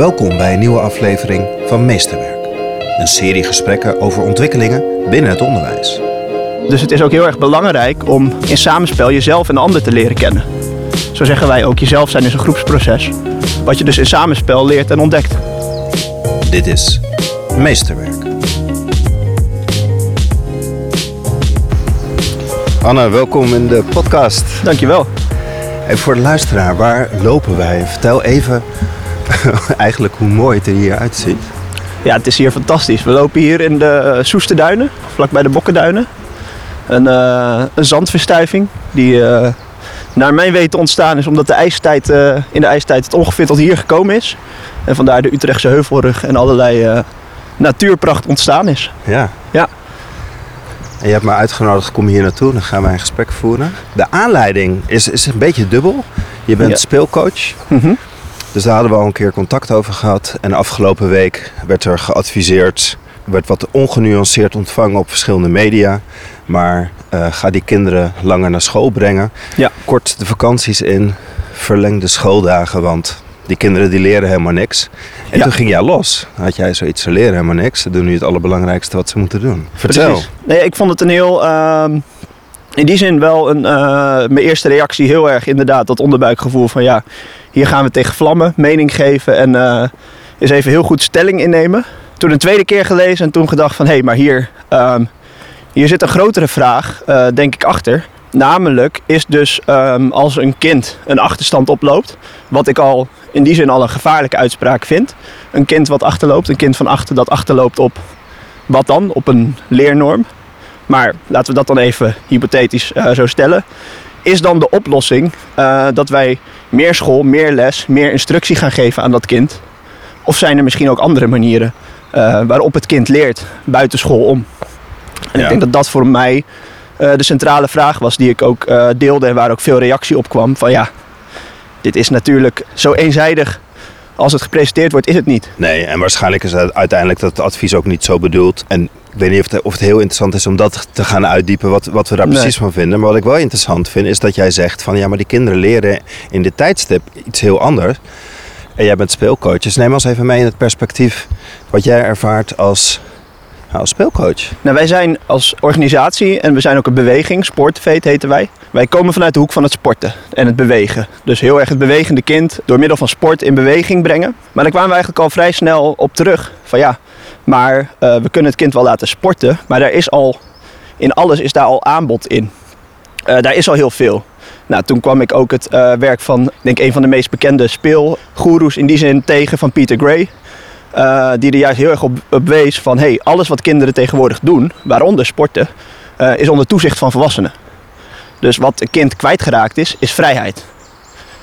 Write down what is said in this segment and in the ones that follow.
Welkom bij een nieuwe aflevering van Meesterwerk. Een serie gesprekken over ontwikkelingen binnen het onderwijs. Dus het is ook heel erg belangrijk om in samenspel jezelf en de ander te leren kennen. Zo zeggen wij ook, jezelf zijn is een groepsproces. Wat je dus in samenspel leert en ontdekt. Dit is Meesterwerk. Anne, welkom in de podcast. Dankjewel. En voor de luisteraar, waar lopen wij? Vertel even eigenlijk hoe mooi het er hier uitziet. Ja, het is hier fantastisch. We lopen hier in de Soesterduinen, vlakbij de Bokkenduinen. Een, uh, een zandverstuiving die uh, naar mijn weten ontstaan is omdat de ijstijd, uh, in de ijstijd het ongeveer tot hier gekomen is. En vandaar de Utrechtse heuvelrug en allerlei natuurpracht ontstaan is. Ja. Ja. En je hebt me uitgenodigd, kom hier naartoe, dan gaan wij een gesprek voeren. De aanleiding is, is een beetje dubbel. Je bent Ja. speelcoach. Mhm. Dus daar hadden we al een keer contact over gehad. En afgelopen week werd er geadviseerd, werd wat ongenuanceerd ontvangen op verschillende media. Maar eh, ga die kinderen langer naar school brengen. Ja. Kort de vakanties in, verleng de schooldagen, want die kinderen die leren helemaal niks. En Ja. toen ging jij los. Had jij zoiets, ze leren helemaal niks. Ze doen nu het allerbelangrijkste wat ze moeten doen. Vertel. Precies. Nee, ik vond het een heel. ehm, in die zin wel een. eh, mijn eerste reactie heel erg inderdaad dat onderbuikgevoel van ja, hier gaan we tegen vlammen, mening geven en eh eens even heel goed stelling innemen. Toen een tweede keer gelezen en toen gedacht van hé, hey, maar hier, ehm, hier zit een grotere vraag, eh, denk ik, achter. Namelijk is dus ehm, als een kind een achterstand oploopt, wat ik al in die zin al een gevaarlijke uitspraak vind. Een kind wat achterloopt, een kind van achter dat achterloopt op wat dan? Op een leernorm. Maar laten we dat dan even hypothetisch eh, zo stellen. Is dan de oplossing eh, dat wij meer school, meer les, meer instructie gaan geven aan dat kind? Of zijn er misschien ook andere manieren eh, waarop het kind leert buiten school om? En Ja. ik denk dat dat voor mij de centrale vraag was die ik ook deelde en waar ook veel reactie op kwam. Van ja, dit is natuurlijk zo eenzijdig als het gepresenteerd wordt, is het niet. Nee, en waarschijnlijk is het uiteindelijk dat advies ook niet zo bedoeld. En ik weet niet of het, of het heel interessant is om dat te gaan uitdiepen, wat, wat we daar Nee. precies van vinden. Maar wat ik wel interessant vind, is dat jij zegt van ja, maar die kinderen leren in dit tijdstip iets heel anders. En jij bent speelcoach. Dus neem ons even mee in het perspectief wat jij ervaart als, nou, als speelcoach. Nou, wij zijn als organisatie en we zijn ook een beweging, Sportveet heten wij. Wij komen vanuit de hoek van het sporten en het bewegen. Dus heel erg het bewegende kind door middel van sport in beweging brengen. Maar daar kwamen we eigenlijk al vrij snel op terug. Van ja, maar eh, we kunnen het kind wel laten sporten, maar daar is al, in alles is daar al aanbod in. Eh, daar is al heel veel. Nou, toen kwam ik ook het eh, werk van, ik denk een van de meest bekende speelgoeroes in die zin tegen van Peter Gray. Die er juist heel erg op, wees van hey, alles wat kinderen tegenwoordig doen, waaronder sporten, is onder toezicht van volwassenen. Dus wat een kind kwijtgeraakt is, is vrijheid.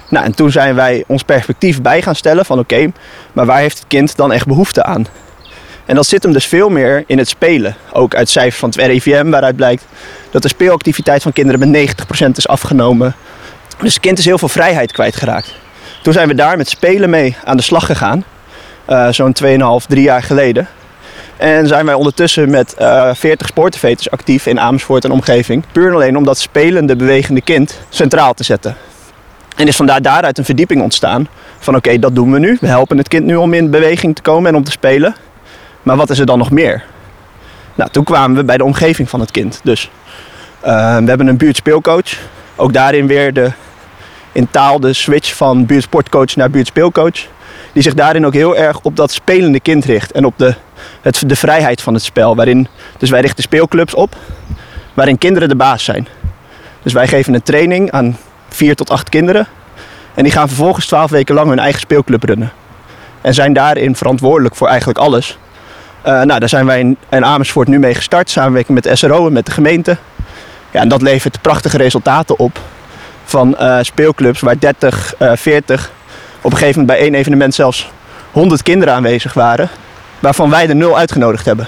Nou, en toen zijn wij ons perspectief bij gaan stellen van oké, maar waar heeft het kind dan echt behoefte aan? En dat zit hem dus veel meer in het spelen. Ook uit cijfers van het RIVM waaruit blijkt dat de speelactiviteit van kinderen met 90% is afgenomen. Dus het kind is heel veel vrijheid kwijtgeraakt. Toen zijn we daar met spelen mee aan de slag gegaan. Eh, zo'n 2,5, 3 jaar geleden. En zijn wij ondertussen met eh 40 sportenveters actief in Amersfoort en omgeving. Puur en alleen om dat spelende, bewegende kind centraal te zetten. En is vandaar daaruit een verdieping ontstaan. Van oké, dat doen we nu. We helpen het kind nu om in beweging te komen en om te spelen. Maar wat is er dan nog meer? Nou, toen kwamen we bij de omgeving van het kind. Dus eh, we hebben een buurtspeelcoach. Ook daarin weer de, in taal de switch van buurtsportcoach naar buurtspeelcoach. Die zich daarin ook heel erg op dat spelende kind richt. En op de, het, de vrijheid van het spel. Waarin, dus wij richten speelclubs op waarin kinderen de baas zijn. Dus wij geven een training aan vier tot acht kinderen. En die gaan vervolgens twaalf weken lang hun eigen speelclub runnen. En zijn daarin verantwoordelijk voor eigenlijk alles. Eh, nou, daar zijn wij in, Amersfoort nu mee gestart. Samenwerking met de SRO en met de gemeente. Ja, en dat levert prachtige resultaten op. Van eh, speelclubs waar 30, eh 40, op een gegeven moment bij één evenement zelfs 100 kinderen aanwezig waren. Waarvan wij er nul uitgenodigd hebben.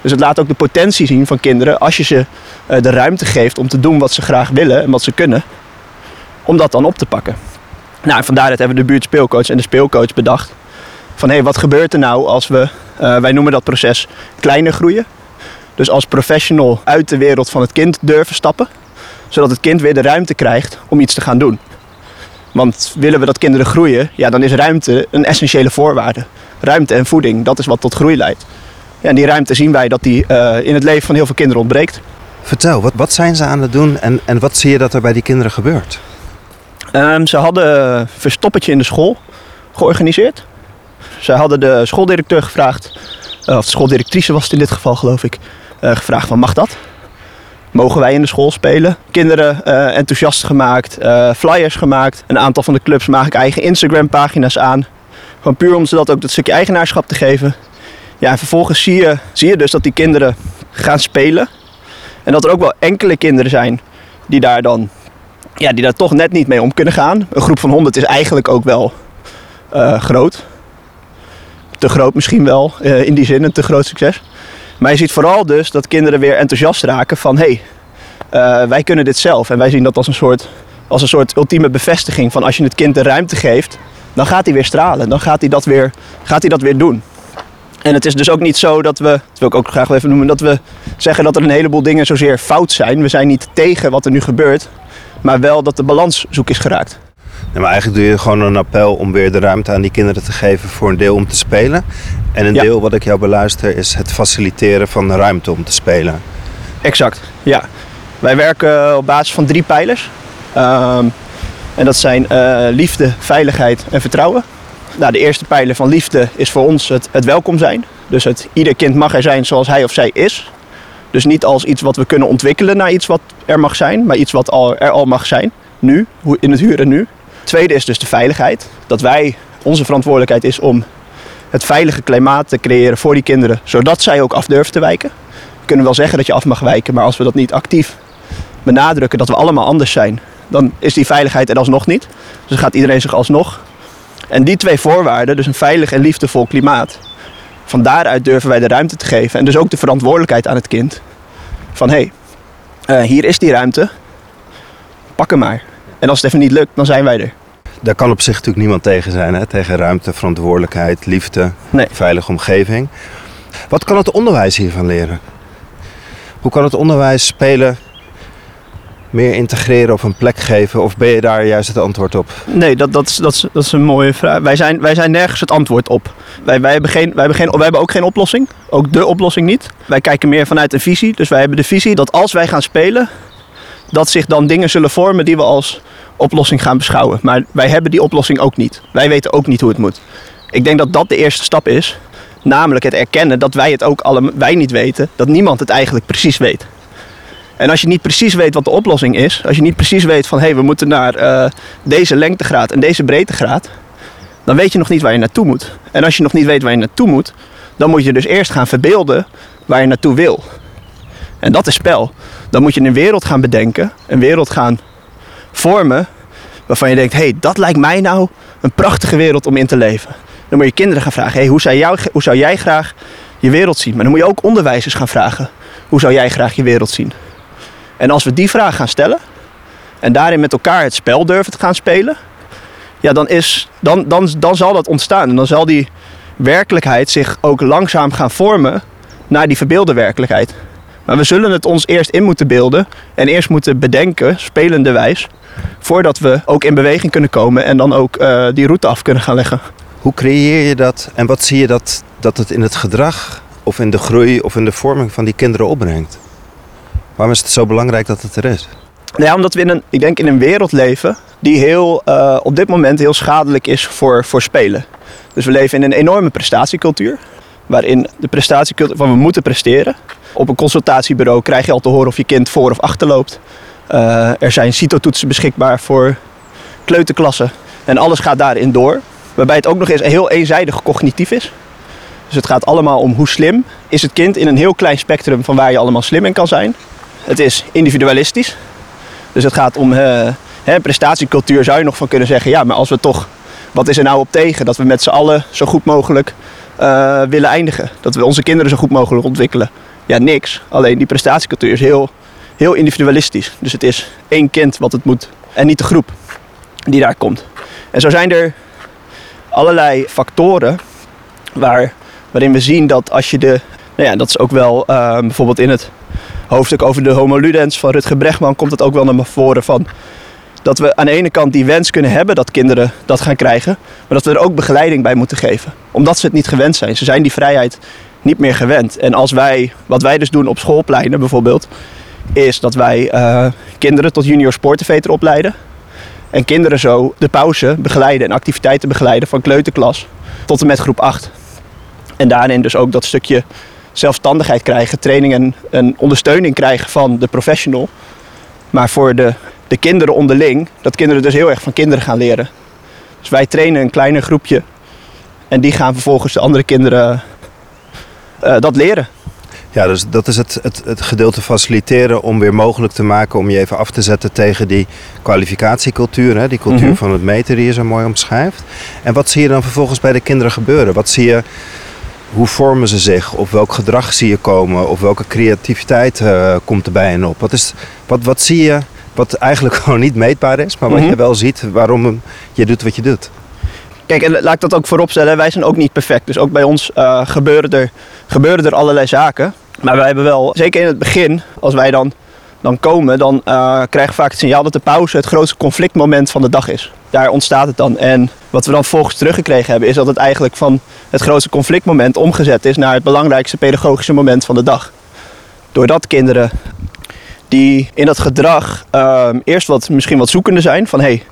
Dus het laat ook de potentie zien van kinderen als je ze eh, de ruimte geeft om te doen wat ze graag willen en wat ze kunnen. Om dat dan op te pakken. Nou, en vandaar dat hebben we de buurtspeelcoach en de speelcoach bedacht. Van hé, hey, wat gebeurt er nou als we, eh, wij noemen dat proces kleiner groeien. Dus als professional uit de wereld van het kind durven stappen. Zodat het kind weer de ruimte krijgt om iets te gaan doen. Want willen we dat kinderen groeien, ja, dan is ruimte een essentiële voorwaarde. Ruimte en voeding, dat is wat tot groei leidt. Ja, en die ruimte zien wij dat die uh, in het leven van heel veel kinderen ontbreekt. Vertel, wat, wat zijn ze aan het doen en, en wat zie je dat er bij die kinderen gebeurt? Um, ze hadden een verstoppertje in de school georganiseerd. Ze hadden de schooldirecteur gevraagd, uh, of de schooldirectrice was het in dit geval geloof ik, uh, gevraagd van mag dat? Mogen wij in de school spelen? Kinderen uh, enthousiast gemaakt, flyers gemaakt. Een aantal van de clubs maak ik eigen Instagram pagina's aan. Gewoon puur om ze dat ook dat stukje eigenaarschap te geven. Ja, en vervolgens zie je, zie je dus dat die kinderen gaan spelen. En dat er ook wel enkele kinderen zijn die daar dan ja, die daar toch net niet mee om kunnen gaan. Een groep van 100 is eigenlijk ook wel groot. Te groot misschien wel, uh, in die zin een te groot succes. Maar je ziet vooral dus dat kinderen weer enthousiast raken van hé, hey, uh, wij kunnen dit zelf. En wij zien dat als een, soort, als een soort ultieme bevestiging van als je het kind de ruimte geeft, dan gaat hij weer stralen. Dan gaat hij dat weer, gaat hij dat weer doen. En het is dus ook niet zo dat we, dat wil ik ook graag even noemen, dat we zeggen dat er een heleboel dingen zozeer fout zijn. We zijn niet tegen wat er nu gebeurt, maar wel dat de balans zoek is geraakt. Nee, maar eigenlijk doe je gewoon een appel om weer de ruimte aan die kinderen te geven voor een deel om te spelen. En een Ja. deel wat ik jou beluister is het faciliteren van de ruimte om te spelen. Exact, ja. Wij werken op basis van drie pijlers. Ehm, en dat zijn eh, liefde, veiligheid en vertrouwen. Nou, de eerste pijler van liefde is voor ons het, het welkom zijn. Dus het, ieder kind mag er zijn zoals hij of zij is. Dus niet als iets wat we kunnen ontwikkelen naar iets wat er mag zijn, maar iets wat al, er al mag zijn. Nu, hoe- in het huren nu. Tweede is dus de veiligheid. Dat wij, onze verantwoordelijkheid is om het veilige klimaat te creëren voor die kinderen, zodat zij ook af durven te wijken. We kunnen wel zeggen dat je af mag wijken, maar als we dat niet actief benadrukken dat we allemaal anders zijn, dan is die veiligheid er alsnog niet. Dus dan gaat iedereen zich alsnog. En die twee voorwaarden, dus een veilig en liefdevol klimaat, van daaruit durven wij de ruimte te geven. En dus ook de verantwoordelijkheid aan het kind. Van hé, hey, eh, hier is die ruimte, pak hem maar. En als het even niet lukt, dan zijn wij er. Daar kan op zich natuurlijk niemand tegen zijn. Hè? Tegen ruimte, verantwoordelijkheid, liefde, Nee. veilige omgeving. Wat kan het onderwijs hiervan leren? Hoe kan het onderwijs spelen meer integreren of een plek geven? Of ben je daar juist het antwoord op? Nee, dat, dat, is, dat, is, dat is een mooie vraag. Wij zijn, wij zijn nergens het antwoord op. Wij, wij, hebben geen, wij, hebben geen, wij hebben ook geen oplossing. Ook de oplossing niet. Wij kijken meer vanuit een visie. Dus wij hebben de visie dat als wij gaan spelen, dat zich dan dingen zullen vormen die we als oplossing gaan beschouwen. Maar wij hebben die oplossing ook niet. Wij weten ook niet hoe het moet. Ik denk dat dat de eerste stap is. Namelijk het erkennen dat wij het ook alle, wij niet weten. Dat niemand het eigenlijk precies weet. En als je niet precies weet wat de oplossing is, als je niet precies weet van hé, hey, we moeten naar eh, deze lengtegraad en deze breedtegraad, dan weet je nog niet waar je naartoe moet. En als je nog niet weet waar je naartoe moet, dan moet je dus eerst gaan verbeelden waar je naartoe wil. En dat is spel. Dan moet je een wereld gaan bedenken, een wereld gaan vormen, waarvan je denkt, hé, hey, dat lijkt mij nou een prachtige wereld om in te leven. Dan moet je kinderen gaan vragen, hey, hoe, zou hoe zou jij graag je wereld zien? Maar dan moet je ook onderwijzers gaan vragen, hoe zou jij graag je wereld zien? En als we die vraag gaan stellen en daarin met elkaar het spel durven te gaan spelen, ja, dan, is, dan, dan, dan zal dat ontstaan. En dan zal die werkelijkheid zich ook langzaam gaan vormen naar die verbeelde werkelijkheid. Maar we zullen het ons eerst in moeten beelden en eerst moeten bedenken, spelende wijs, voordat we ook in beweging kunnen komen en dan ook eh, die route af kunnen gaan leggen. Hoe creëer je dat en wat zie je dat, dat het in het gedrag of in de groei of in de vorming van die kinderen opbrengt? Waarom is het zo belangrijk dat het er is? Nou Ja, omdat we in een, ik denk in een wereld leven die heel, uh, op dit moment heel schadelijk is voor, voor spelen. Dus we leven in een enorme prestatiecultuur. Waarin de prestatiecultuur van we moeten presteren. Op een consultatiebureau krijg je al te horen of je kind voor of achterloopt. Uh, er zijn CITO-toetsen beschikbaar voor kleuterklassen. En alles gaat daarin door. Waarbij het ook nog eens heel eenzijdig cognitief is. Dus het gaat allemaal om hoe slim is het kind in een heel klein spectrum van waar je allemaal slim in kan zijn. Het is individualistisch. Dus het gaat om uh, hè, prestatiecultuur zou je nog van kunnen zeggen. Ja, maar als we toch, wat is er nou op tegen? Dat we met z'n allen zo goed mogelijk uh, willen eindigen. Dat we onze kinderen zo goed mogelijk ontwikkelen. Ja, niks. Alleen die prestatiecultuur is heel, heel individualistisch. Dus het is één kind wat het moet en niet de groep die daar komt. En zo zijn er allerlei factoren waar, waarin we zien dat als je de... Nou ja, dat is ook wel uh, bijvoorbeeld in het hoofdstuk over de homo ludens van Rutger Bregman komt het ook wel naar voren van dat we aan de ene kant die wens kunnen hebben dat kinderen dat gaan krijgen, maar dat we er ook begeleiding bij moeten geven. Omdat ze het niet gewend zijn. Ze zijn die vrijheid niet meer gewend. En als wij, wat wij dus doen op schoolpleinen bijvoorbeeld, is dat wij uh, kinderen tot junior sportenveter opleiden. En kinderen zo de pauze begeleiden en activiteiten begeleiden van kleuterklas tot en met groep 8. En daarin dus ook dat stukje zelfstandigheid krijgen, training en, en ondersteuning krijgen van de professional. Maar voor de, de kinderen onderling, dat kinderen dus heel erg van kinderen gaan leren. Dus wij trainen een kleiner groepje en die gaan vervolgens de andere kinderen uh, dat leren. Ja, dus dat is het, het, het, gedeelte faciliteren om weer mogelijk te maken om je even af te zetten tegen die kwalificatiecultuur. Hè? Die cultuur mm -hmm. van het meten die je zo mooi omschrijft. En wat zie je dan vervolgens bij de kinderen gebeuren? Wat zie je, hoe vormen ze zich? Of welk gedrag zie je komen? Of welke creativiteit uh, komt er bij hen op? Wat, is, wat, wat zie je wat eigenlijk gewoon niet meetbaar is, maar wat mm -hmm. je wel ziet waarom je doet wat je doet? Kijk, en laat ik dat ook vooropstellen. Wij zijn ook niet perfect. Dus ook bij ons uh, gebeuren, er, gebeuren er allerlei zaken. Maar wij hebben wel, zeker in het begin, als wij dan, dan komen, dan uh, krijgen we vaak het signaal dat de pauze het grootste conflictmoment van de dag is. Daar ontstaat het dan. En wat we dan volgens teruggekregen hebben, is dat het eigenlijk van het grootste conflictmoment omgezet is naar het belangrijkste pedagogische moment van de dag. Doordat kinderen die in dat gedrag uh, eerst wat, misschien wat zoekende zijn van hé, hey,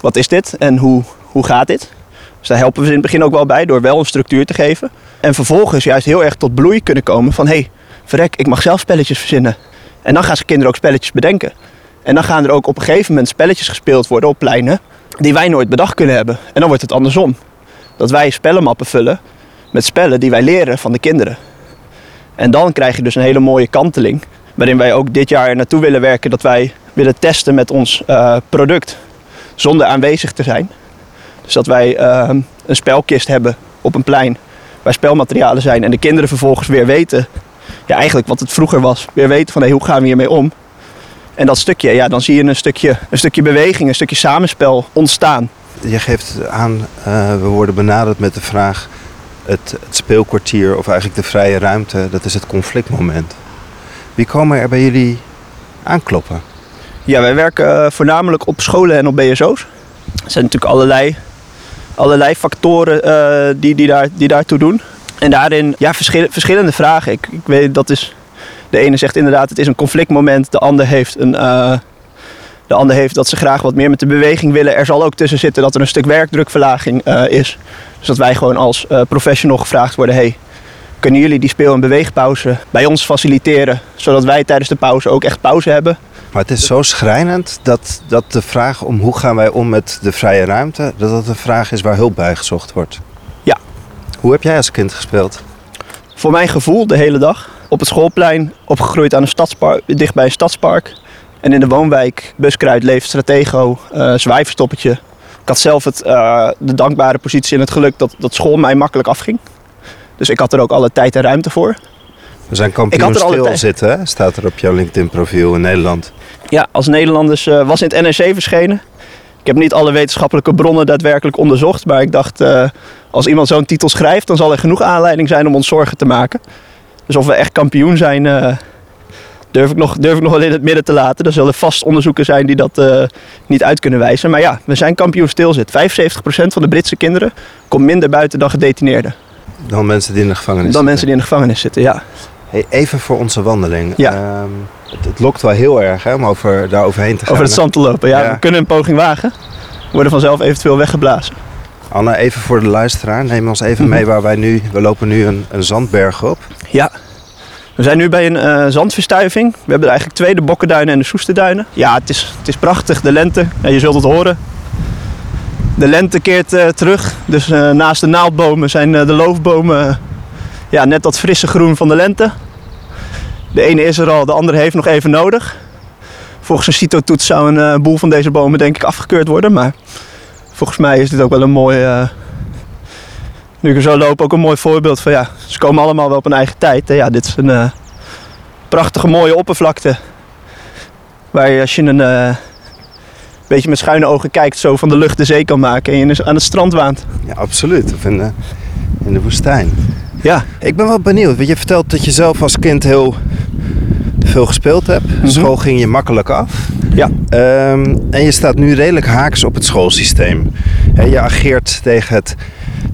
wat is dit en hoe, hoe gaat dit? Dus daar helpen we ze in het begin ook wel bij door wel een structuur te geven. En vervolgens juist heel erg tot bloei kunnen komen van hé, hey, verrek, ik mag zelf spelletjes verzinnen. En dan gaan ze kinderen ook spelletjes bedenken. En dan gaan er ook op een gegeven moment spelletjes gespeeld worden op pleinen die wij nooit bedacht kunnen hebben. En dan wordt het andersom. Dat wij spellenmappen vullen met spellen die wij leren van de kinderen. En dan krijg je dus een hele mooie kanteling. Waarin wij ook dit jaar naartoe willen werken dat wij willen testen met ons uh, product. Zonder aanwezig te zijn. Dus dat wij uh, een spelkist hebben op een plein waar spelmaterialen zijn. En de kinderen vervolgens weer weten, ja, eigenlijk wat het vroeger was, weer weten van hey, hoe gaan we hiermee om. En dat stukje, ja, dan zie je een stukje, een stukje beweging, een stukje samenspel ontstaan. Je geeft aan, uh, we worden benaderd met de vraag, het, het speelkwartier of eigenlijk de vrije ruimte, dat is het conflictmoment. Wie komen er bij jullie aankloppen? Ja, wij werken uh, voornamelijk op scholen en op BSO's. Er zijn natuurlijk allerlei allerlei factoren uh, die, die, daar, die daartoe doen. En daarin ja, verschil, verschillende vragen. Ik, ik weet dat is. De ene zegt inderdaad, het is een conflictmoment. De ander heeft een. Uh, de ander heeft dat ze graag wat meer met de beweging willen. Er zal ook tussen zitten dat er een stuk werkdrukverlaging is. Dus dat wij gewoon als professional gevraagd worden: hey, kunnen jullie die speel- en beweegpauze bij ons faciliteren? Zodat wij tijdens de pauze ook echt pauze hebben. Maar het is zo schrijnend dat, dat de vraag om hoe gaan wij om met de vrije ruimte, dat dat een vraag is waar hulp bij gezocht wordt. Ja. Hoe heb jij als kind gespeeld? Voor mijn gevoel de hele dag. Op het schoolplein, opgegroeid aan een stadspark, dicht bij een stadspark. En in de woonwijk Buskruid leeft Stratego, uh, zwijverstoppertje. Ik had zelf het, uh, de dankbare positie en het geluk dat, dat school mij makkelijk afging. Dus ik had er ook alle tijd en ruimte voor. We zijn kampioen stil zitten, hè? staat er op jouw LinkedIn-profiel in Nederland. Ja, als Nederlanders uh, was in het NRC verschenen. Ik heb niet alle wetenschappelijke bronnen daadwerkelijk onderzocht, maar ik dacht, uh, als iemand zo'n titel schrijft, dan zal er genoeg aanleiding zijn om ons zorgen te maken. Dus of we echt kampioen zijn, uh, durf, ik nog, durf ik nog wel in het midden te laten. Er zullen vast onderzoeken zijn die dat niet uit kunnen wijzen. Maar ja, we zijn kampioen stilzit. 75% van de Britse kinderen komt minder buiten dan gedetineerden. Dan mensen die in de gevangenis dan zitten. mensen die in de gevangenis zitten, ja. Hey, even voor onze wandeling. Ja. Um, het, het, lokt wel heel erg hè, om over, daar overheen te gaan. Over het zand te lopen, ja. ja. We kunnen een poging wagen. We worden vanzelf eventueel weggeblazen. Anne, even voor de luisteraar. Neem ons even mee waar wij nu... We lopen nu een, een zandberg op. Ja. We zijn nu bij een uh, zandverstuiving. We hebben eigenlijk twee, de Bokkenduinen en de Soesterduinen. Ja, het is, het is prachtig, de lente. Ja, je zult het horen. De lente keert uh, terug. Dus uh, naast de naaldbomen zijn de loofbomen ja, net dat frisse groen van de lente. De ene is er al, de andere heeft nog even nodig. Volgens een CITO-toets zou een boel van deze bomen denk ik afgekeurd worden. Maar volgens mij is dit ook wel een mooi, nu ik er zo loop, ook een mooi voorbeeld van ja, ze komen allemaal wel op een eigen tijd. Ja, dit is een prachtige mooie oppervlakte. Waar je als je een beetje met schuine ogen kijkt, zo van de lucht de zee kan maken en je dus aan het strand waant. Ja, absoluut. Of in de, in de woestijn. Ja. Ik ben wel benieuwd. Want je vertelt dat je zelf als kind heel veel gespeeld hebt. Mm -hmm. School ging je makkelijk af. Ja. Ehm, en je staat nu redelijk haaks op het schoolsysteem. Hè, je ageert tegen het,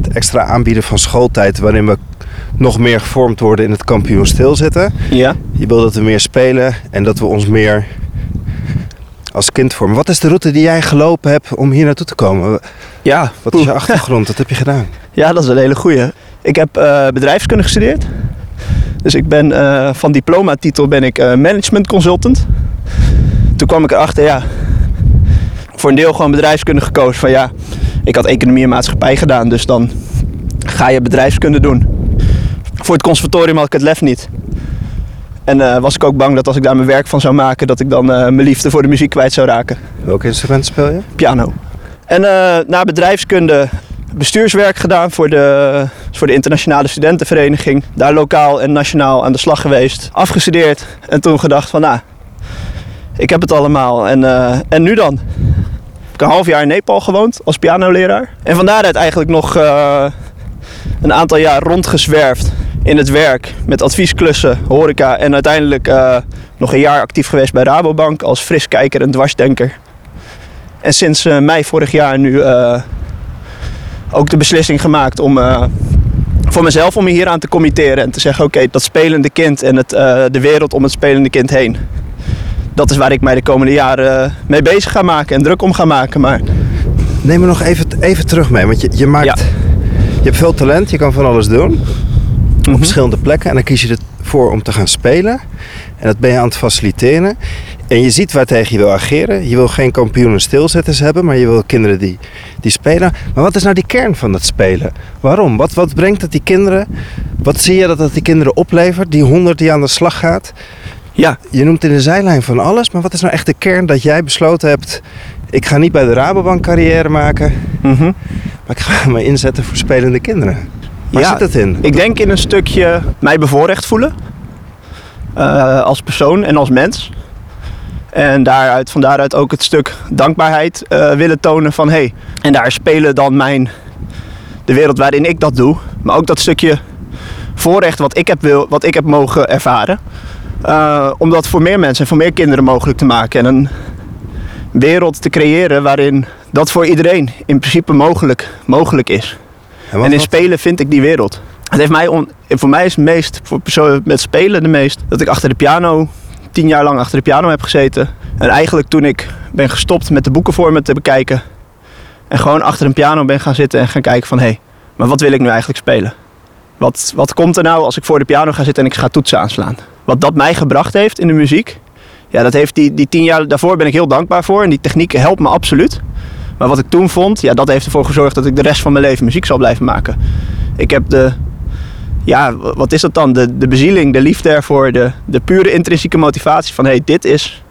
het extra aanbieden van schooltijd... waarin we nog meer gevormd worden in het kampioen stilzitten. Ja. Je wil dat we meer spelen en dat we ons meer als kind vormen. Wat is de route die jij gelopen hebt om hier naartoe te komen? Ja. Wat is je achtergrond? Wat heb je gedaan? Ja, dat is een hele goeie. Ik heb uh, bedrijfskunde gestudeerd. Dus ik ben uh, van diploma-titel ben ik uh, management consultant. Toen kwam ik erachter, ja, voor een deel gewoon bedrijfskunde gekozen. Van ja, ik had economie en maatschappij gedaan, dus dan ga je bedrijfskunde doen. Voor het conservatorium had ik het lef niet. En uh, was ik ook bang dat als ik daar mijn werk van zou maken, dat ik dan uh, mijn liefde voor de muziek kwijt zou raken. Welk instrument speel je? Piano. En uh, na bedrijfskunde bestuurswerk gedaan voor de, voor de internationale studentenvereniging. Daar lokaal en nationaal aan de slag geweest. Afgestudeerd en toen gedacht van nou, ik heb het allemaal. En, en nu dan? Ik heb een half jaar in Nepal gewoond als pianoleraar. En van daaruit eigenlijk nog een aantal jaar rondgezwerfd in het werk met adviesklussen, horeca en uiteindelijk uh, nog een jaar actief geweest bij Rabobank als friskijker en dwarsdenker. En sinds uh, mei vorig jaar nu uh, ook de beslissing gemaakt om voor mezelf om me hier aan te committeren en te zeggen: oké, okay, dat spelende kind en het, de wereld om het spelende kind heen. Dat is waar ik mij de komende jaren mee bezig ga maken en druk om ga maken. Maar... Neem me nog even, even terug mee, want je, je maakt. Ja. Je hebt veel talent, je kan van alles doen. -hmm. Op verschillende plekken. En dan kies je ervoor om te gaan spelen. En dat ben je aan het faciliteren. En je ziet waar tegen je wil ageren. Je wil geen kampioenen stilzetters hebben, maar je wil kinderen die, die spelen. Maar wat is nou die kern van dat spelen? Waarom? Wat, wat brengt het die kinderen? Wat zie je dat het die kinderen oplevert? Die honderd die aan de slag gaat? Ja. Je noemt in de zijlijn van alles, maar wat is nou echt de kern dat jij besloten hebt... ik ga niet bij de Rabobank carrière maken... Mm -hmm. Maar ik ga me inzetten voor spelende kinderen. Waar ja, zit het in? Ik denk in een stukje mij bevoorrecht voelen. Uh, als persoon en als mens. En daaruit, van daaruit ook het stuk dankbaarheid uh, willen tonen van... Hey, en daar spelen dan mijn... de wereld waarin ik dat doe. Maar ook dat stukje voorrecht wat ik heb, wil, wat ik heb mogen ervaren. Uh, om dat voor meer mensen en voor meer kinderen mogelijk te maken. En een wereld te creëren waarin dat voor iedereen in principe mogelijk, mogelijk is. En, in spelen vind ik die wereld. Het heeft mij on, voor mij is het meest, voor persoon met spelen de meest, dat ik achter de piano, tien jaar lang achter de piano heb gezeten. En eigenlijk toen ik ben gestopt met de boeken voor me te bekijken. En gewoon achter een piano ben gaan zitten en gaan kijken van hé, hey, maar wat wil ik nu eigenlijk spelen? Wat, wat komt er nou als ik voor de piano ga zitten en ik ga toetsen aanslaan? Wat dat mij gebracht heeft in de muziek, ja, dat heeft die, die tien jaar daarvoor ben ik heel dankbaar voor. En die techniek helpt me absoluut. Maar wat ik toen vond, ja, dat heeft ervoor gezorgd dat ik de rest van mijn leven muziek zal blijven maken. Ik heb de, ja, wat is dat dan? De, de bezieling, de liefde ervoor, de, de pure intrinsieke motivatie van hé, hey, dit is,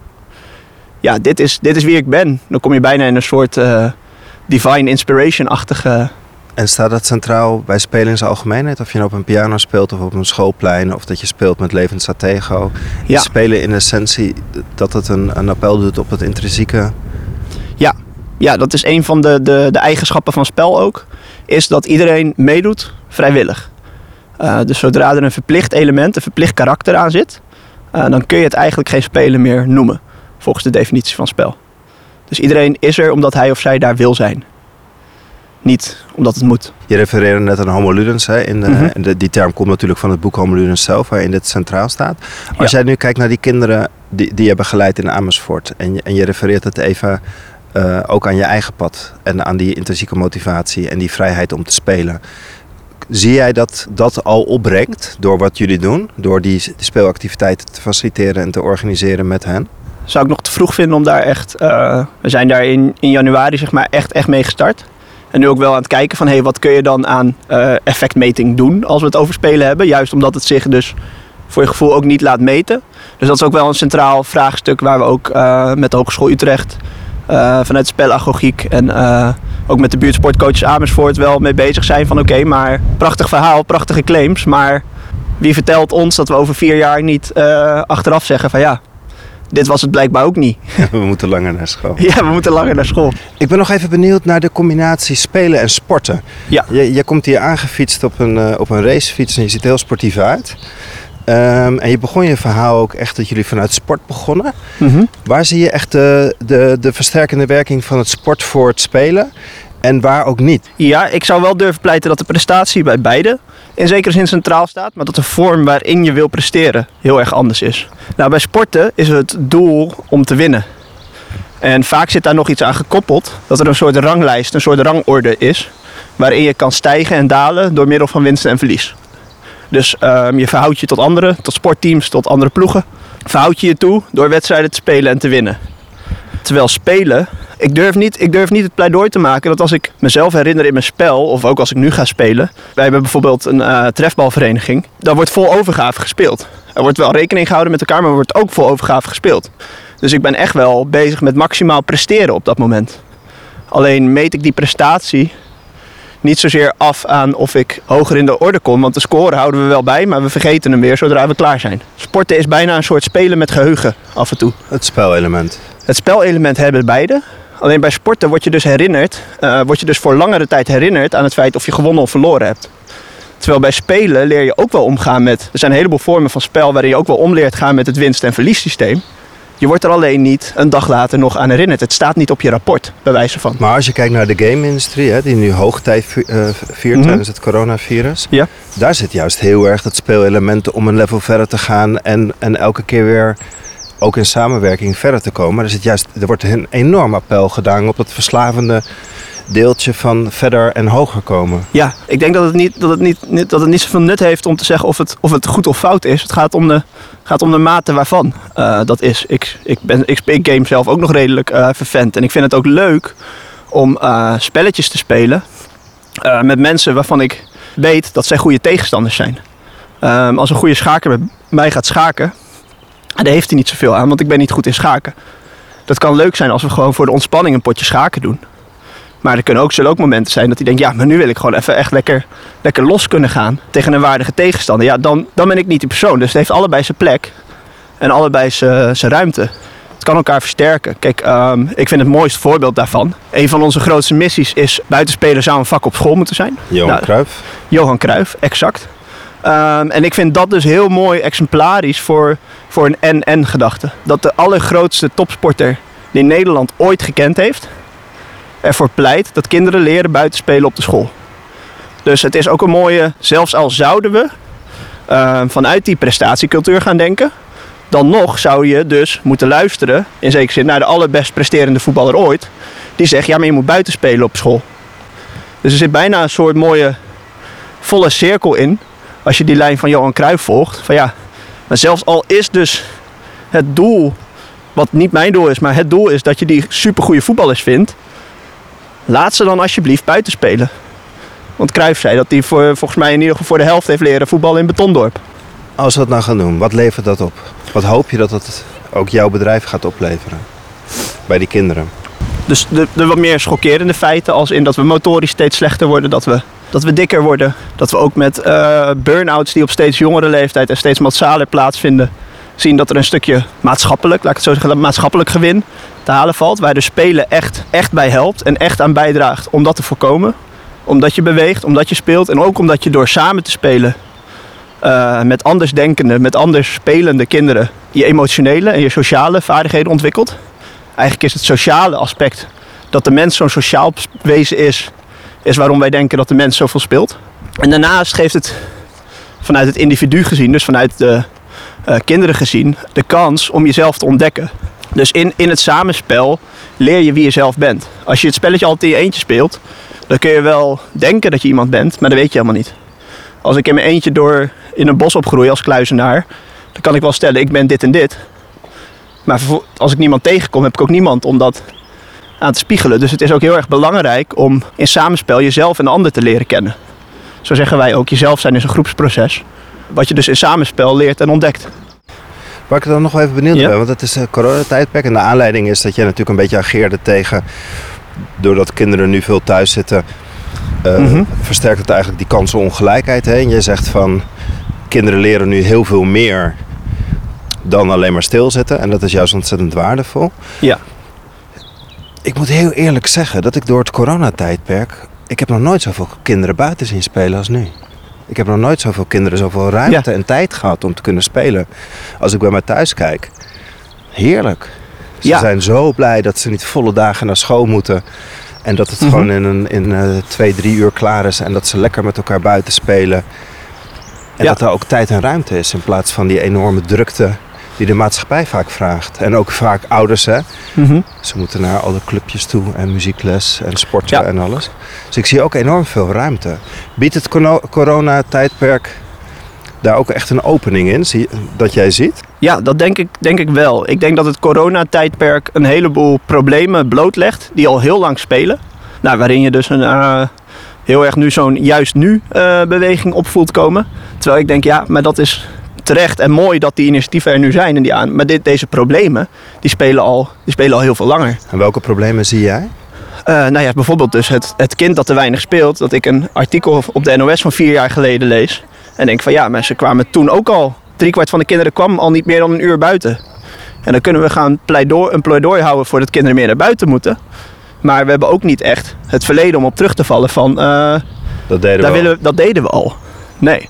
ja, dit is, dit is wie ik ben. Dan kom je bijna in een soort uh, divine inspiration-achtige en staat dat centraal bij spelen in zijn algemeenheid? Of je nou op een piano speelt of op een schoolplein of dat je speelt met levend satego. Ja. Spelen in essentie dat het een, een appel doet op het intrinsieke. Ja, ja dat is een van de, de, de eigenschappen van spel ook. Is dat iedereen meedoet vrijwillig. Uh, dus zodra er een verplicht element, een verplicht karakter aan zit, uh, dan kun je het eigenlijk geen spelen meer noemen. Volgens de definitie van spel. Dus iedereen is er omdat hij of zij daar wil zijn niet omdat het moet. Je refereerde net aan Homo Ludens. Hè, in de, mm -hmm. de, die term komt natuurlijk van het boek Homo Ludens zelf, waarin dit centraal staat. Als ja. jij nu kijkt naar die kinderen die, die je hebt begeleid in Amersfoort. En je, en je refereert het even uh, ook aan je eigen pad. En aan die intrinsieke motivatie en die vrijheid om te spelen. Zie jij dat dat al opbrengt door wat jullie doen? Door die, speelactiviteiten te faciliteren en te organiseren met hen? Zou ik nog te vroeg vinden om daar echt... Uh, we zijn daar in, januari zeg maar echt, echt mee gestart. En nu ook wel aan het kijken van hey, wat kun je dan aan uh, effectmeting doen als we het over spelen hebben. Juist omdat het zich dus voor je gevoel ook niet laat meten. Dus dat is ook wel een centraal vraagstuk waar we ook met de Hogeschool Utrecht vanuit spelagogiek en ook met de buurtsportcoaches Amersfoort wel mee bezig zijn van oké, okay, maar prachtig verhaal, prachtige claims, maar wie vertelt ons dat we over vier jaar niet achteraf zeggen van ja, dit was het blijkbaar ook niet. we moeten langer naar school. Ja, we moeten langer naar school. Ik ben nog even benieuwd naar de combinatie spelen en sporten. Ja. Je, je komt hier aangefietst op een, op een racefiets en je ziet heel sportief uit. Ehm, en je begon je verhaal ook echt dat jullie vanuit sport begonnen. Mhm. Waar zie je echt de, de, de versterkende werking van het sport voor het spelen? En waar ook niet? Ja, ik zou wel durven pleiten dat de prestatie bij beide in zekere zin centraal staat, maar dat de vorm waarin je wil presteren heel erg anders is. Nou, bij sporten is het doel om te winnen. En vaak zit daar nog iets aan gekoppeld, dat er een soort ranglijst, een soort rangorde is, waarin je kan stijgen en dalen door middel van winst en verlies. Dus ehm, je verhoudt je tot anderen, tot sportteams, tot andere ploegen. Verhoud je je toe door wedstrijden te spelen en te winnen. Terwijl spelen, ik durf, niet, ik durf niet het pleidooi te maken dat als ik mezelf herinner in mijn spel, of ook als ik nu ga spelen. Wij hebben bijvoorbeeld een eh, trefbalvereniging, daar wordt vol overgave gespeeld. Er wordt wel rekening gehouden met elkaar, maar er wordt ook vol overgave gespeeld. Dus ik ben echt wel bezig met maximaal presteren op dat moment. Alleen meet ik die prestatie niet zozeer af aan of ik hoger in de orde kom. Want de score houden we wel bij, maar we vergeten hem weer zodra we klaar zijn. Sporten is bijna een soort spelen met geheugen af en toe. Het spelelement. Het spelelement hebben beide. Alleen bij sporten word je dus herinnerd, uh, word je dus voor langere tijd herinnerd aan het feit of je gewonnen of verloren hebt. Terwijl bij spelen leer je ook wel omgaan met. Er zijn een heleboel vormen van spel waarin je ook wel om leert gaan met het winst- en verliessysteem. Je wordt er alleen niet een dag later nog aan herinnerd. Het staat niet op je rapport, bij wijze van. Maar als je kijkt naar de game-industrie, die nu hoogtijd uh, viert mm tijdens het coronavirus. Ja. Daar zit juist heel erg het speelelement om een level verder te gaan en, en elke keer weer ook in samenwerking verder te komen. Er, zit juist, er wordt een enorm appel gedaan op dat verslavende deeltje van verder en hoger komen. Ja, ik denk dat het niet, dat het niet, dat het niet zoveel nut heeft om te zeggen of het, of het goed of fout is. Het gaat om de, gaat om de mate waarvan uh, dat is. Ik, ik, ben, ik, ik game zelf ook nog redelijk uh, vervent. En ik vind het ook leuk om uh, spelletjes te spelen met mensen waarvan ik weet dat zij goede tegenstanders zijn. Um, als een goede schaker met mij gaat schaken, daar heeft hij niet zoveel aan, want ik ben niet goed in schaken. Dat kan leuk zijn als we gewoon voor de ontspanning een potje schaken doen. Maar er kunnen ook, zullen ook momenten zijn dat hij denkt... ja, maar nu wil ik gewoon even echt lekker, lekker los kunnen gaan... tegen een waardige tegenstander. Ja, dan, dan ben ik niet die persoon. Dus het heeft allebei zijn plek. En allebei zijn, zijn ruimte. Het kan elkaar versterken. Kijk, um, ik vind het mooiste voorbeeld daarvan... een van onze grootste missies is... buitenspelen zou een vak op school moeten zijn. Johan nou, Cruijff. Johan Cruijff, exact. Um, en ik vind dat dus heel mooi exemplarisch voor, voor een en-en gedachte. Dat de allergrootste topsporter die Nederland ooit gekend heeft ervoor pleit dat kinderen leren buiten spelen op de school. Dus het is ook een mooie, zelfs al zouden we uh, vanuit die prestatiecultuur gaan denken, dan nog zou je dus moeten luisteren, in zekere zin, naar de allerbest presterende voetballer ooit, die zegt, ja maar je moet buiten spelen op school. Dus er zit bijna een soort mooie volle cirkel in, als je die lijn van Johan Cruijff volgt, van ja, maar zelfs al is dus het doel, wat niet mijn doel is, maar het doel is dat je die supergoeie voetballers vindt, laat ze dan alsjeblieft buiten spelen. Want Cruijff zei dat hij voor, volgens mij in ieder geval voor de helft heeft leren voetballen in Betondorp. Als we dat nou gaan doen, wat levert dat op? Wat hoop je dat het ook jouw bedrijf gaat opleveren? Bij die kinderen. Dus de, de wat meer schokkerende feiten, als in dat we motorisch steeds slechter worden, dat we, dat we dikker worden. Dat we ook met uh, burn-outs die op steeds jongere leeftijd en steeds massaler plaatsvinden, zien dat er een stukje maatschappelijk, laat ik het zo zeggen, maatschappelijk gewin te halen valt. Waar de spelen echt, echt bij helpt en echt aan bijdraagt om dat te voorkomen. Omdat je beweegt, omdat je speelt en ook omdat je door samen te spelen uh, met anders denkende, met anders spelende kinderen je emotionele en je sociale vaardigheden ontwikkelt. Eigenlijk is het sociale aspect dat de mens zo'n sociaal wezen is, is waarom wij denken dat de mens zoveel speelt. En daarnaast geeft het vanuit het individu gezien, dus vanuit de uh, kinderen gezien, de kans om jezelf te ontdekken. Dus in, in het samenspel leer je wie je zelf bent. Als je het spelletje altijd in je eentje speelt, dan kun je wel denken dat je iemand bent, maar dat weet je helemaal niet. Als ik in mijn eentje door in een bos opgroei als kluizenaar, dan kan ik wel stellen, ik ben dit en dit. Maar als ik niemand tegenkom, heb ik ook niemand om dat aan te spiegelen. Dus het is ook heel erg belangrijk om in samenspel jezelf en de ander te leren kennen. Zo zeggen wij ook, jezelf zijn is een groepsproces. Wat je dus in samenspel leert en ontdekt. Waar ik dan nog even benieuwd ja. ben, want het is een coronatijdperk. En de aanleiding is dat jij natuurlijk een beetje ageerde tegen... doordat kinderen nu veel thuis zitten... Uh, mm -hmm. versterkt het eigenlijk die kansenongelijkheid. Hè? En jij zegt van... kinderen leren nu heel veel meer dan alleen maar stilzitten. En dat is juist ontzettend waardevol. Ja. Ik moet heel eerlijk zeggen dat ik door het coronatijdperk... ik heb nog nooit zoveel kinderen buiten zien spelen als nu. Ik heb nog nooit zoveel kinderen zoveel ruimte en tijd gehad om te kunnen spelen. Als ik bij mij thuis kijk. Heerlijk. Ze Ja. zijn zo blij dat ze niet volle dagen naar school moeten. En dat het Mhm. gewoon in, een, in eh, twee, drie uur klaar is. En dat ze lekker met elkaar buiten spelen. En Ja. dat er ook tijd en ruimte is. In plaats van die enorme drukte die de maatschappij vaak vraagt. En ook vaak ouders, hè. Mhm. Ze moeten naar alle clubjes toe en muziekles en sporten Ja. en alles. Dus ik zie ook enorm veel ruimte. Biedt het corona- corona-tijdperk daar ook echt een opening in, zie, dat jij ziet? Ja, dat denk ik, denk ik wel. Ik denk dat het coronatijdperk een heleboel problemen blootlegt die al heel lang spelen. Nou, waarin je dus een, eh, heel erg nu zo'n juist nu eh, beweging op voelt komen. Terwijl ik denk, ja, maar dat is terecht en mooi dat die initiatieven er nu zijn. En die aan, maar dit, deze problemen, die spelen, al, die spelen al heel veel langer. En welke problemen zie jij? Eh, nou ja, bijvoorbeeld dus het, het kind dat te weinig speelt. Dat ik een artikel op de NOS van vier jaar geleden lees. En denk van ja, ze kwamen toen ook al. Driekwart van de kinderen kwam al niet meer dan een uur buiten. En dan kunnen we gaan pleidooi, een pleidooi houden voor dat kinderen meer naar buiten moeten. Maar we hebben ook niet echt het verleden om op terug te vallen van... eh, Dat deden daar we al. willen we, dat deden we al. Nee.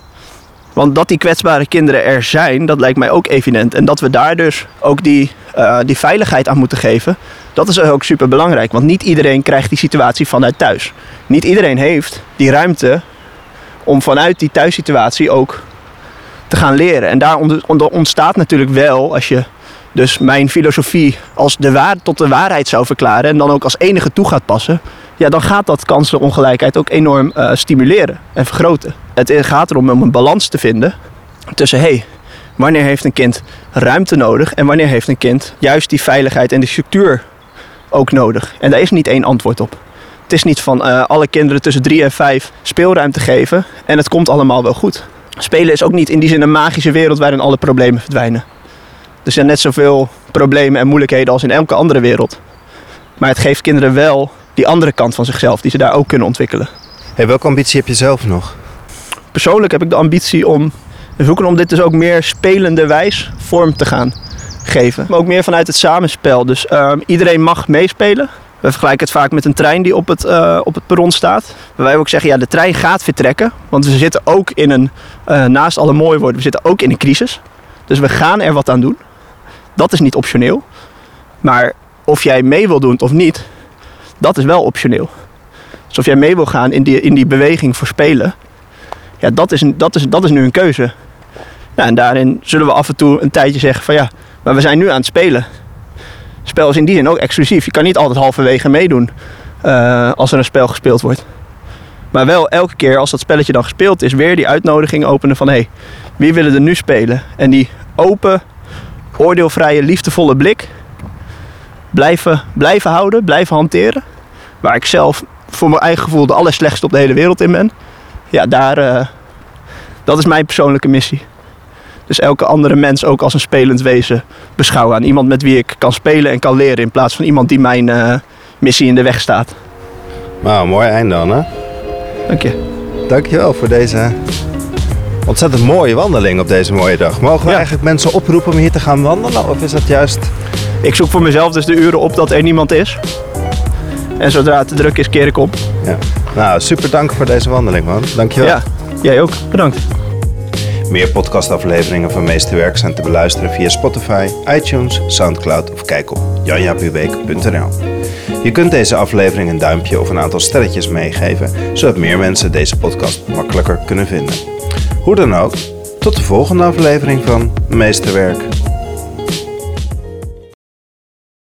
Want dat die kwetsbare kinderen er zijn, dat lijkt mij ook evident. En dat we daar dus ook die, eh, die veiligheid aan moeten geven, dat is ook super belangrijk. Want niet iedereen krijgt die situatie vanuit thuis. Niet iedereen heeft die ruimte om vanuit die thuissituatie ook te gaan leren. En daar ontstaat natuurlijk wel, als je dus mijn filosofie als de waar, tot de waarheid zou verklaren en dan ook als enige toe gaat passen, ja, dan gaat dat kansenongelijkheid ook enorm eh, stimuleren en vergroten. Het gaat erom om een balans te vinden tussen, hé, hey, wanneer heeft een kind ruimte nodig en wanneer heeft een kind juist die veiligheid en die structuur ook nodig. En daar is niet één antwoord op. Het is niet van eh, alle kinderen tussen drie en vijf speelruimte geven en het komt allemaal wel goed. Spelen is ook niet in die zin een magische wereld waarin alle problemen verdwijnen. Er zijn net zoveel problemen en moeilijkheden als in elke andere wereld. Maar het geeft kinderen wel die andere kant van zichzelf, die ze daar ook kunnen ontwikkelen. Hey, welke ambitie heb je zelf nog? Persoonlijk heb ik de ambitie om te zoeken om dit dus ook meer spelende wijs vorm te gaan geven. Maar ook meer vanuit het samenspel. Dus ehm, iedereen mag meespelen. We vergelijken het vaak met een trein die op het, eh, op het perron staat. Waar wij ook zeggen, ja, de trein gaat vertrekken. Want we zitten ook in een, eh, naast alle mooie woorden, we zitten ook in een crisis. Dus we gaan er wat aan doen. Dat is niet optioneel. Maar of jij mee wil doen of niet, dat is wel optioneel. Dus of jij mee wil gaan in die, in die beweging voor spelen, ja, dat is, dat is, dat is nu een keuze. Nou, en daarin zullen we af en toe een tijdje zeggen van ja, maar we zijn nu aan het spelen. Spel is in die zin ook exclusief. Je kan niet altijd halverwege meedoen eh, als er een spel gespeeld wordt. Maar wel elke keer als dat spelletje dan gespeeld is, weer die uitnodiging openen van hé, hey, wie willen er nu spelen? En die open, oordeelvrije, liefdevolle blik blijven, blijven houden, blijven hanteren. Waar ik zelf voor mijn eigen gevoel de allerslechtste op de hele wereld in ben. Ja, daar, eh, dat is mijn persoonlijke missie. Dus elke andere mens ook als een spelend wezen beschouwen. Aan iemand met wie ik kan spelen en kan leren. In plaats van iemand die mijn eh, missie in de weg staat. Nou, mooi eind dan, hè? Dank je. Dankjewel voor deze ontzettend mooie wandeling op deze mooie dag. Mogen we Ja. eigenlijk mensen oproepen om hier te gaan wandelen? Of is dat juist... Ik zoek voor mezelf dus de uren op dat er niemand is. En zodra het te druk is, keer ik op. Ja. Nou, super dank voor deze wandeling, man. Dankjewel. Ja, jij ook. Bedankt. Meer podcastafleveringen van Meesterwerk zijn te beluisteren via Spotify, iTunes, Soundcloud of kijk op janjapubeek.nl. Je kunt deze aflevering een duimpje of een aantal sterretjes meegeven, zodat meer mensen deze podcast makkelijker kunnen vinden. Hoe dan ook, tot de volgende aflevering van Meesterwerk.